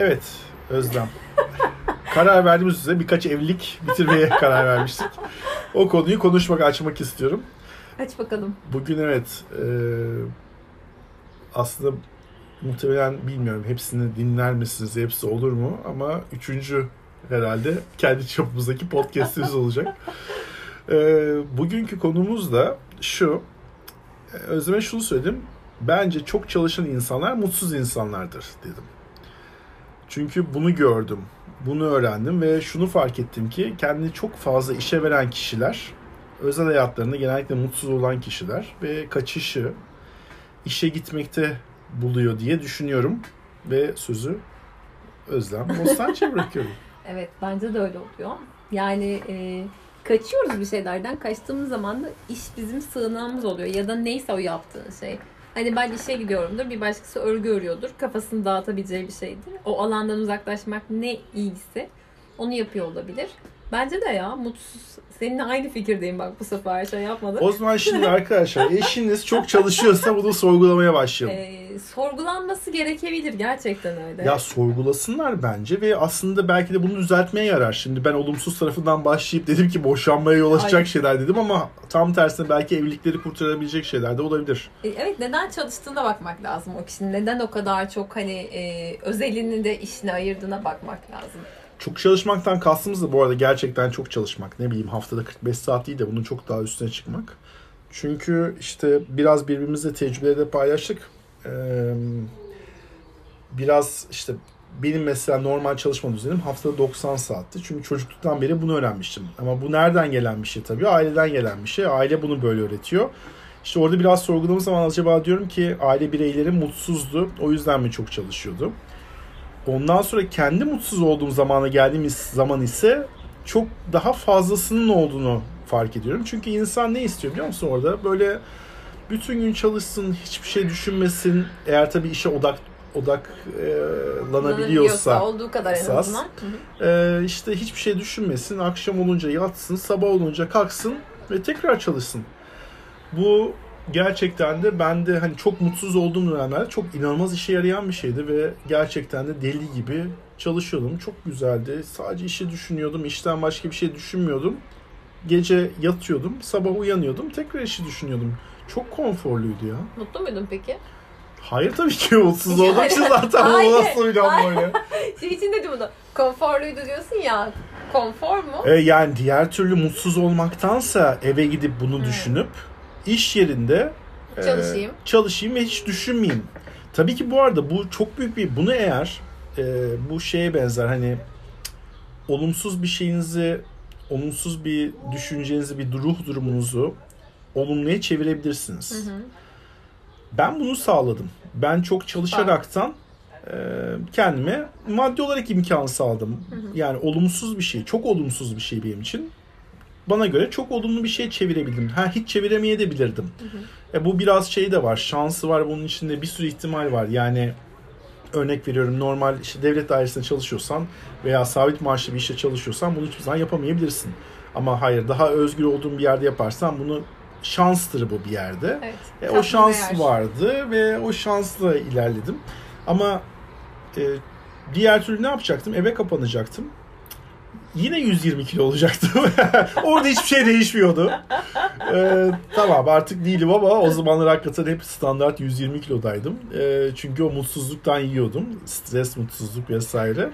Evet Özlem. karar verdiğimiz üzere birkaç evlilik bitirmeye karar vermiştik. O konuyu konuşmak, açmak istiyorum. Aç bakalım. Bugün evet e, aslında muhtemelen bilmiyorum hepsini dinler misiniz, hepsi olur mu? Ama üçüncü herhalde kendi çapımızdaki podcastimiz olacak. E, bugünkü konumuz da şu. E, Özlem'e şunu söyledim. Bence çok çalışan insanlar mutsuz insanlardır dedim. Çünkü bunu gördüm, bunu öğrendim ve şunu fark ettim ki kendini çok fazla işe veren kişiler, özel hayatlarında genellikle mutsuz olan kişiler ve kaçışı işe gitmekte buluyor diye düşünüyorum ve sözü Özlem Bostancı'ya bırakıyorum. Evet bence de öyle oluyor. Yani e, kaçıyoruz bir şeylerden. Kaçtığımız zaman da iş bizim sığınağımız oluyor. Ya da neyse o yaptığın şey. Hani ben işe gidiyorumdur, bir başkası örgü örüyordur. Kafasını dağıtabileceği bir şeydir. O alandan uzaklaşmak ne iyisi onu yapıyor olabilir. Bence de ya mutsuz. Seninle aynı fikirdeyim bak bu sefer şey yapmadım. O zaman şimdi arkadaşlar eşiniz çok çalışıyorsa bunu sorgulamaya başlayalım. Ee, sorgulanması gerekebilir gerçekten öyle. Ya sorgulasınlar bence ve aslında belki de bunu düzeltmeye yarar. Şimdi ben olumsuz tarafından başlayıp dedim ki boşanmaya yol açacak Aynen. şeyler dedim ama tam tersine belki evlilikleri kurtarabilecek şeyler de olabilir. E, Evet neden çalıştığına bakmak lazım o kişinin. Neden o kadar çok hani e, özelini de işine ayırdığına bakmak lazım. Çok çalışmaktan kastımız da bu arada gerçekten çok çalışmak. Ne bileyim haftada 45 saat değil de bunun çok daha üstüne çıkmak. Çünkü işte biraz birbirimizle tecrübeleri de paylaştık. Biraz işte benim mesela normal çalışma düzenim haftada 90 saatti. Çünkü çocukluktan beri bunu öğrenmiştim. Ama bu nereden gelen bir şey tabii? Aileden gelen bir şey. Aile bunu böyle öğretiyor. İşte orada biraz sorguladığım zaman acaba diyorum ki aile bireyleri mutsuzdu. O yüzden mi çok çalışıyordu? Ondan sonra kendi mutsuz olduğum zamana geldiğimiz zaman ise çok daha fazlasının olduğunu fark ediyorum. Çünkü insan ne istiyor biliyor musun orada? Böyle bütün gün çalışsın, hiçbir şey düşünmesin. Eğer tabii işe odak odaklanabiliyorsa olduğu kadar en azından. E, işte hiçbir şey düşünmesin. Akşam olunca yatsın, sabah olunca kalksın ve tekrar çalışsın. Bu gerçekten de ben de hani çok mutsuz olduğum dönemlerde çok inanılmaz işe yarayan bir şeydi ve gerçekten de deli gibi çalışıyordum. Çok güzeldi. Sadece işi düşünüyordum. İşten başka bir şey düşünmüyordum. Gece yatıyordum. Sabah uyanıyordum. Tekrar işi düşünüyordum. Çok konforluydu ya. Mutlu muydun peki? Hayır tabii ki mutsuz olduğum için zaten Hayır, bu nasıl bir laf hayır. böyle. Şey için dedim bunu. Konforluydu diyorsun ya. Konfor mu? E, yani diğer türlü mutsuz olmaktansa eve gidip bunu düşünüp iş yerinde e, Çalışayım. çalışayım ve hiç düşünmeyeyim. Tabii ki bu arada bu çok büyük bir bunu eğer e, bu şeye benzer hani olumsuz bir şeyinizi olumsuz bir düşüncenizi bir ruh durumunuzu olumluya çevirebilirsiniz. Hı hı. Ben bunu sağladım. Ben çok çalışaraktan e, kendime maddi olarak imkan sağladım. Yani olumsuz bir şey, çok olumsuz bir şey benim için. Bana göre çok olumlu bir şey çevirebildim. Ha hiç çeviremeye de bilirdim. E, bu biraz şey de var, şansı var bunun içinde bir sürü ihtimal var. Yani örnek veriyorum normal işte devlet dairesinde çalışıyorsan veya sabit maaşlı bir işte çalışıyorsan bunu hiçbir zaman yapamayabilirsin. Ama hayır daha özgür olduğun bir yerde yaparsan bunu şanstır bu bir yerde. Evet. E, o şans değer. vardı ve o şansla ilerledim. Ama e, diğer türlü ne yapacaktım? Eve kapanacaktım. Yine 120 kilo olacaktım. Orada hiçbir şey değişmiyordu. E, tamam artık değilim ama o zamanlar hakikaten hep standart 120 kilodaydım. E, çünkü o mutsuzluktan yiyordum. Stres, mutsuzluk vesaire.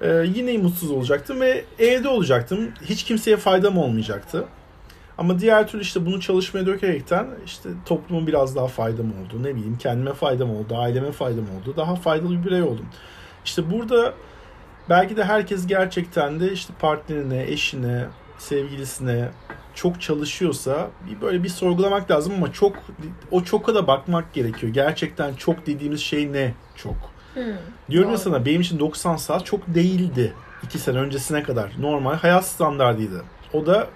E, yine mutsuz olacaktım ve evde olacaktım. Hiç kimseye faydam olmayacaktı. Ama diğer türlü işte bunu çalışmaya dökerekten işte topluma biraz daha faydam oldu. Ne bileyim kendime faydam oldu, aileme faydam oldu. Daha faydalı bir birey oldum. İşte burada belki de herkes gerçekten de işte partnerine, eşine, sevgilisine çok çalışıyorsa bir böyle bir sorgulamak lazım ama çok o çoka da bakmak gerekiyor. Gerçekten çok dediğimiz şey ne çok? Hı. Diyorum ya Doğru. sana benim için 90 saat çok değildi. 2 sene öncesine kadar. Normal hayat standardıydı. O da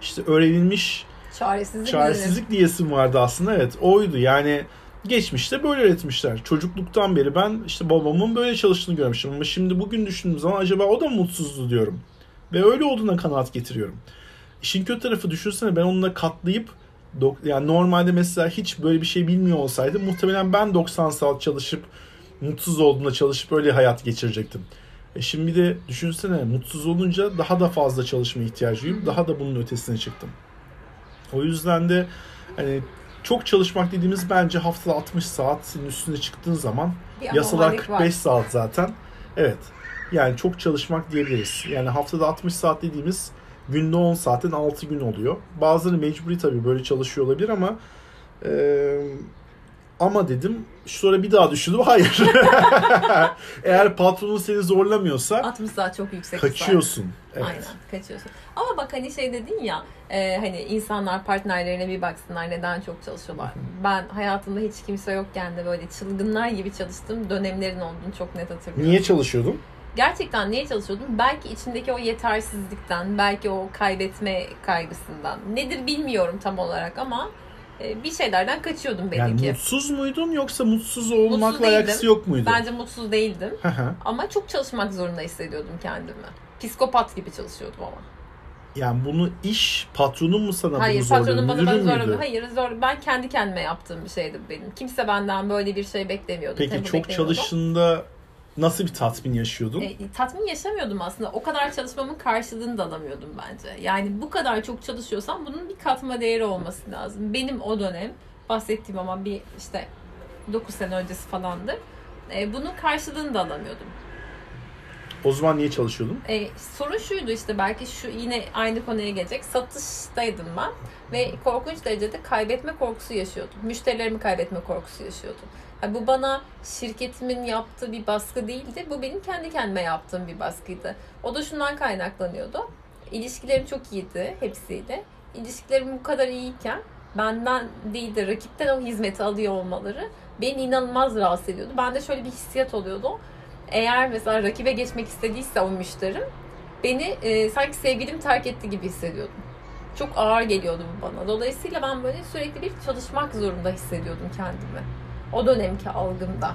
işte öğrenilmiş Çaresizlik. çaresizlik diyesim vardı aslında. Evet oydu yani geçmişte böyle öğretmişler. Çocukluktan beri ben işte babamın böyle çalıştığını görmüştüm. Ama şimdi bugün düşündüğüm zaman acaba o da mutsuzdu diyorum. Ve öyle olduğuna kanaat getiriyorum. İşin kötü tarafı düşünsene ben onunla katlayıp yani normalde mesela hiç böyle bir şey bilmiyor olsaydım muhtemelen ben 90 saat çalışıp mutsuz olduğumda çalışıp öyle hayat geçirecektim. E şimdi bir de düşünsene mutsuz olunca daha da fazla çalışma ihtiyacı duyup daha da bunun ötesine çıktım. O yüzden de hani çok çalışmak dediğimiz bence haftada 60 saatin üstüne çıktığın zaman Bir yasalar anormallik 45 var. saat zaten. Evet. Yani çok çalışmak diyebiliriz. Yani haftada 60 saat dediğimiz günde 10 saatin 6 gün oluyor. Bazıları mecburi tabii böyle çalışıyor olabilir ama e, ama dedim sonra bir daha düşündüm hayır. Eğer patronun seni zorlamıyorsa 60 saat çok yüksek. kaçıyorsun. Evet. Aynen kaçıyorsun. Ama bak hani şey dedin ya e, hani insanlar partnerlerine bir baksınlar neden çok çalışıyorlar. Ben hayatımda hiç kimse yokken de böyle çılgınlar gibi çalıştığım dönemlerin olduğunu çok net hatırlıyorum. Niye çalışıyordun? Gerçekten niye çalışıyordum? Belki içindeki o yetersizlikten, belki o kaybetme kaygısından. Nedir bilmiyorum tam olarak ama bir şeylerden kaçıyordum belli Yani ki. mutsuz muydun yoksa mutsuz olmakla Mutsuz alakası yok muydu? Bence mutsuz değildim. Ama çok çalışmak zorunda hissediyordum kendimi. Psikopat gibi çalışıyordum ama. yani bunu iş patronun mu sana Hayır bunu zorluyordu? patronum bana Müdürün bana müydü? zor Hayır zor. Ben kendi kendime yaptığım bir şeydi benim. Kimse benden böyle bir şey beklemiyordu. Peki çok beklemiyordum. Nasıl bir tatmin yaşıyordun? E, tatmin yaşamıyordum aslında. O kadar çalışmamın karşılığını da alamıyordum bence. Yani bu kadar çok çalışıyorsam bunun bir katma değeri olması lazım. Benim o dönem bahsettiğim ama bir işte 9 sene öncesi falandır. E, bunun karşılığını da alamıyordum. O zaman niye çalışıyordun? E, sorun şuydu işte belki şu yine aynı konuya gelecek. Satıştaydım ben ve korkunç derecede kaybetme korkusu yaşıyordum. Müşterilerimi kaybetme korkusu yaşıyordum. Ha, bu bana şirketimin yaptığı bir baskı değildi. Bu benim kendi kendime yaptığım bir baskıydı. O da şundan kaynaklanıyordu. İlişkilerim çok iyiydi hepsiyle. İlişkilerim bu kadar iyiyken benden değil de rakipten o hizmeti alıyor olmaları beni inanılmaz rahatsız ediyordu. Bende şöyle bir hissiyat oluyordu eğer mesela rakibe geçmek istediyse o müşterim beni e, sanki sevgilim terk etti gibi hissediyordum. Çok ağır geliyordu bu bana. Dolayısıyla ben böyle sürekli bir çalışmak zorunda hissediyordum kendimi. O dönemki algımda.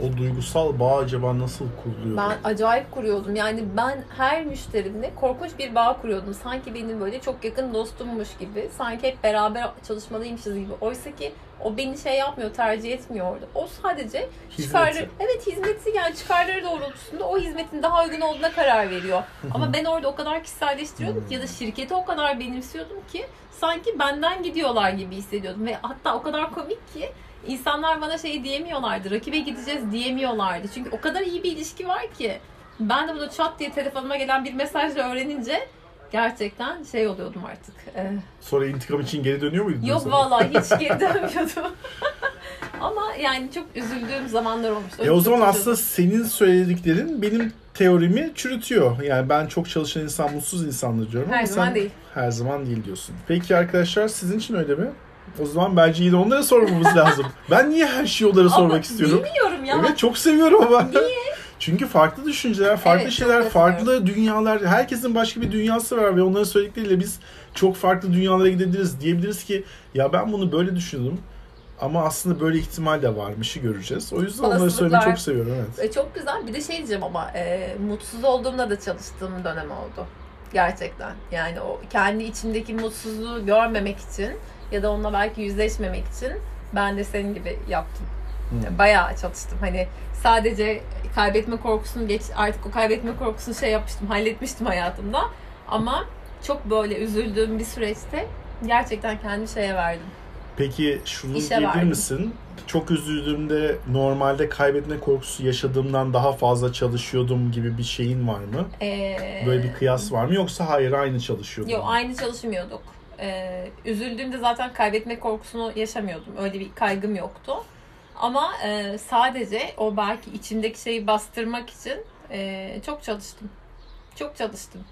O duygusal bağ acaba nasıl kuruluyor? Ben acayip kuruyordum. Yani ben her müşterimle korkunç bir bağ kuruyordum. Sanki benim böyle çok yakın dostummuş gibi. Sanki hep beraber çalışmalıymışız gibi. Oysa ki o beni şey yapmıyor, tercih etmiyordu. O sadece çıkarları, evet hizmeti yani çıkarları doğrultusunda o hizmetin daha uygun olduğuna karar veriyor. Ama ben orada o kadar kişiselleştiriyordum ki ya da şirketi o kadar benimsiyordum ki sanki benden gidiyorlar gibi hissediyordum. Ve hatta o kadar komik ki insanlar bana şey diyemiyorlardı. Rakibe gideceğiz diyemiyorlardı. Çünkü o kadar iyi bir ilişki var ki. Ben de bunu çat diye telefonuma gelen bir mesajla öğrenince gerçekten şey oluyordum artık. Ee, Sonra intikam için geri dönüyor muydun? yok mesela? vallahi hiç geri dönmüyordum. Ama yani çok üzüldüğüm zamanlar olmuştu. E o zaman aslında senin söylediklerin benim teorimi çürütüyor. Yani ben çok çalışan insan mutsuz insandır diyorum Her ama zaman sen değil. her zaman değil diyorsun. Peki arkadaşlar sizin için öyle mi? O zaman bence yine onlara sormamız lazım. Ben niye her şeyi onlara sormak Ama istiyorum? Bilmiyorum ya. Evet çok seviyorum ama. Çünkü farklı düşünceler, farklı Evet, şeyler, farklı dünyalar, herkesin başka bir dünyası var ve onların söyledikleriyle biz çok farklı dünyalara gidebiliriz. Diyebiliriz ki ya ben bunu böyle düşündüm ama aslında böyle ihtimal de varmışı göreceğiz. O yüzden onları söylemeyi çok seviyorum evet. E, Çok güzel. Bir de şey diyeceğim ama e, mutsuz olduğumda da çalıştığım dönem oldu. Gerçekten. Yani o kendi içimdeki mutsuzluğu görmemek için ya da onunla belki yüzleşmemek için ben de senin gibi yaptım. Hmm. Bayağı çalıştım. Hani sadece kaybetme korkusunu geç artık o kaybetme korkusunu şey yapmıştım, halletmiştim hayatımda. Ama çok böyle üzüldüğüm bir süreçte gerçekten kendi şeye verdim. Peki şunu İşe diyebilir verdim. misin? Çok üzüldüğümde normalde kaybetme korkusu yaşadığımdan daha fazla çalışıyordum gibi bir şeyin var mı? Ee, Böyle bir kıyas var mı yoksa hayır aynı çalışıyordum? Yok aynı çalışmıyorduk. Ee, üzüldüğümde zaten kaybetme korkusunu yaşamıyordum. Öyle bir kaygım yoktu. Ama e, sadece o belki içimdeki şeyi bastırmak için e, çok çalıştım. Çok çalıştım.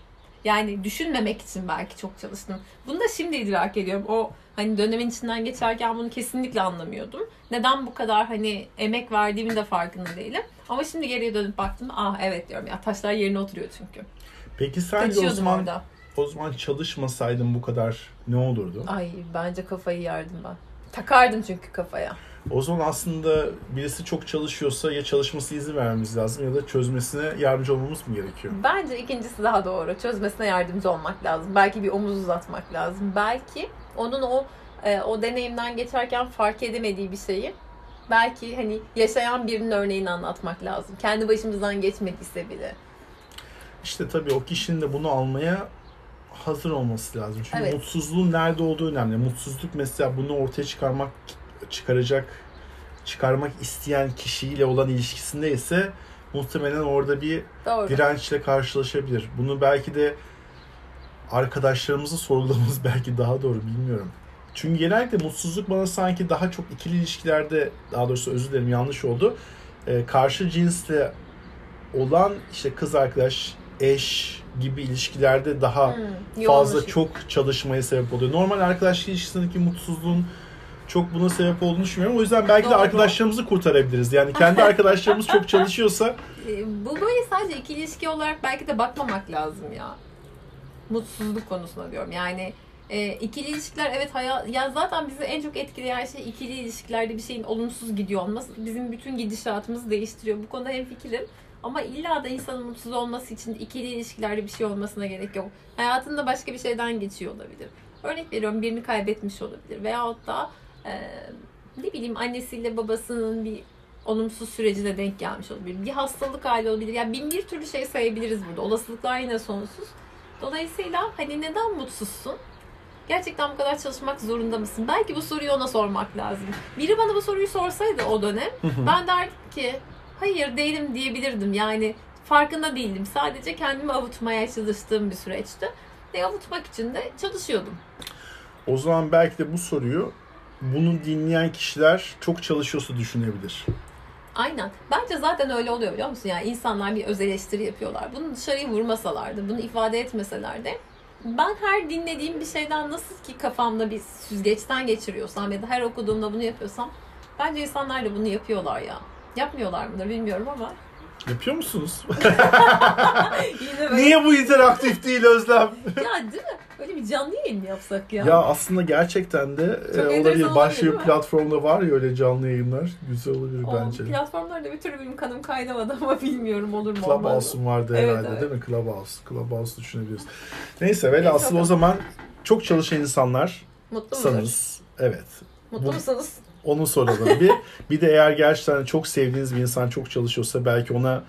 Yani düşünmemek için belki çok çalıştım. Bunu da şimdi idrak ediyorum. O hani dönemin içinden geçerken bunu kesinlikle anlamıyordum. Neden bu kadar hani emek verdiğimin de farkında değilim. Ama şimdi geriye dönüp baktım. Ah evet diyorum ya taşlar yerine oturuyor çünkü. Peki sence o zaman, orada. o zaman çalışmasaydın bu kadar ne olurdu? Ay bence kafayı yerdim ben. Takardım çünkü kafaya. O zaman aslında birisi çok çalışıyorsa ya çalışmasına izin vermemiz lazım ya da çözmesine yardımcı olmamız mı gerekiyor? Bence ikincisi daha doğru. Çözmesine yardımcı olmak lazım. Belki bir omuz uzatmak lazım. Belki onun o e, o deneyimden geçerken fark edemediği bir şeyi belki hani yaşayan birinin örneğini anlatmak lazım. Kendi başımızdan geçmediyse bile. İşte tabii o kişinin de bunu almaya hazır olması lazım. Çünkü Evet. mutsuzluğun nerede olduğu önemli. Mutsuzluk mesela bunu ortaya çıkarmak çıkaracak çıkarmak isteyen kişiyle olan ilişkisinde ise muhtemelen orada bir Doğru. dirençle karşılaşabilir. Bunu belki de arkadaşlarımızı sorgulamamız belki daha doğru bilmiyorum. Çünkü genellikle mutsuzluk bana sanki daha çok ikili ilişkilerde daha doğrusu özür dilerim yanlış oldu. Ee, karşı cinsle olan işte kız arkadaş, eş gibi ilişkilerde daha Hmm, fazla çok çalışmaya sebep oluyor. Normal arkadaş ilişkisindeki mutsuzluğun çok buna sebep olduğunu düşünmüyorum. O yüzden belki de Doğru. arkadaşlarımızı kurtarabiliriz. Yani kendi arkadaşlarımız çok çalışıyorsa Ee, Bu böyle sadece ikili ilişki olarak belki de bakmamak lazım ya. Mutsuzluk konusuna diyorum. Yani e, ikili ilişkiler evet hayat ya zaten bizi en çok etkileyen şey ikili ilişkilerde bir şeyin olumsuz gidiyor olması bizim bütün gidişatımızı değiştiriyor. Bu konuda hemfikirim. Ama illa da insanın mutsuz olması için ikili ilişkilerde bir şey olmasına gerek yok. Hayatında başka bir şeyden geçiyor olabilir. Örnek veriyorum birini kaybetmiş olabilir. Veyahut da e, ne bileyim annesiyle babasının bir olumsuz sürecine denk gelmiş olabilir. Bir hastalık hali olabilir. Yani bin bir türlü şey sayabiliriz burada. Olasılıklar yine sonsuz. Dolayısıyla hani neden mutsuzsun? Gerçekten bu kadar çalışmak zorunda mısın? Belki bu soruyu ona sormak lazım. Biri bana bu soruyu sorsaydı o dönem ben derdim ki hayır değilim diyebilirdim. Yani farkında değildim. Sadece kendimi avutmaya çalıştığım bir süreçti. Ve avutmak için de çalışıyordum. o zaman belki de bu soruyu bunu dinleyen kişiler çok çalışıyorsa düşünebilir. Aynen. Bence zaten öyle oluyor biliyor musun? Yani insanlar bir öz eleştiri yapıyorlar. Bunu dışarıya vurmasalardı, bunu ifade etmeseler de ben her dinlediğim bir şeyden nasıl ki kafamda bir süzgeçten geçiriyorsam ya da her okuduğumda bunu yapıyorsam bence insanlar da bunu yapıyorlar ya. Yapmıyorlar mıdır bilmiyorum ama. Yapıyor musunuz? Yine böyle, Niye bu interaktif değil Özlem? ya değil mi? Bir canlı yayın mı yapsak ya? Ya aslında gerçekten de Çok e, olabilir. Başka bir platformda var ya öyle canlı yayınlar. Güzel olabilir O bence. platformlarda bir türlü benim kanım kaynamadı ama bilmiyorum olur mu olmaz mı? Clubhouse'un vardı Evet, herhalde evet. değil mi? Clubhouse. Clubhouse düşünebiliriz. Neyse velhasıl o zaman çok çalışan insanlar Mutlu musunuz? Evet. Mutlu Bu- musunuz? Onu soralım. bir, bir de eğer gerçekten çok sevdiğiniz bir insan çok çalışıyorsa belki ona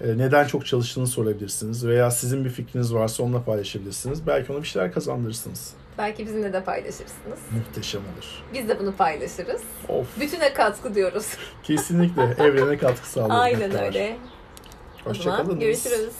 neden çok çalıştığını sorabilirsiniz. Veya sizin bir fikriniz varsa onunla paylaşabilirsiniz. Belki ona bir şeyler kazandırırsınız. Belki bizimle de paylaşırsınız. Muhteşem olur. Biz de bunu paylaşırız. Of. Bütüne katkı diyoruz. Kesinlikle evrene katkı sağlıyor. Aynen öyle. Hoşçakalın. görüşürüz.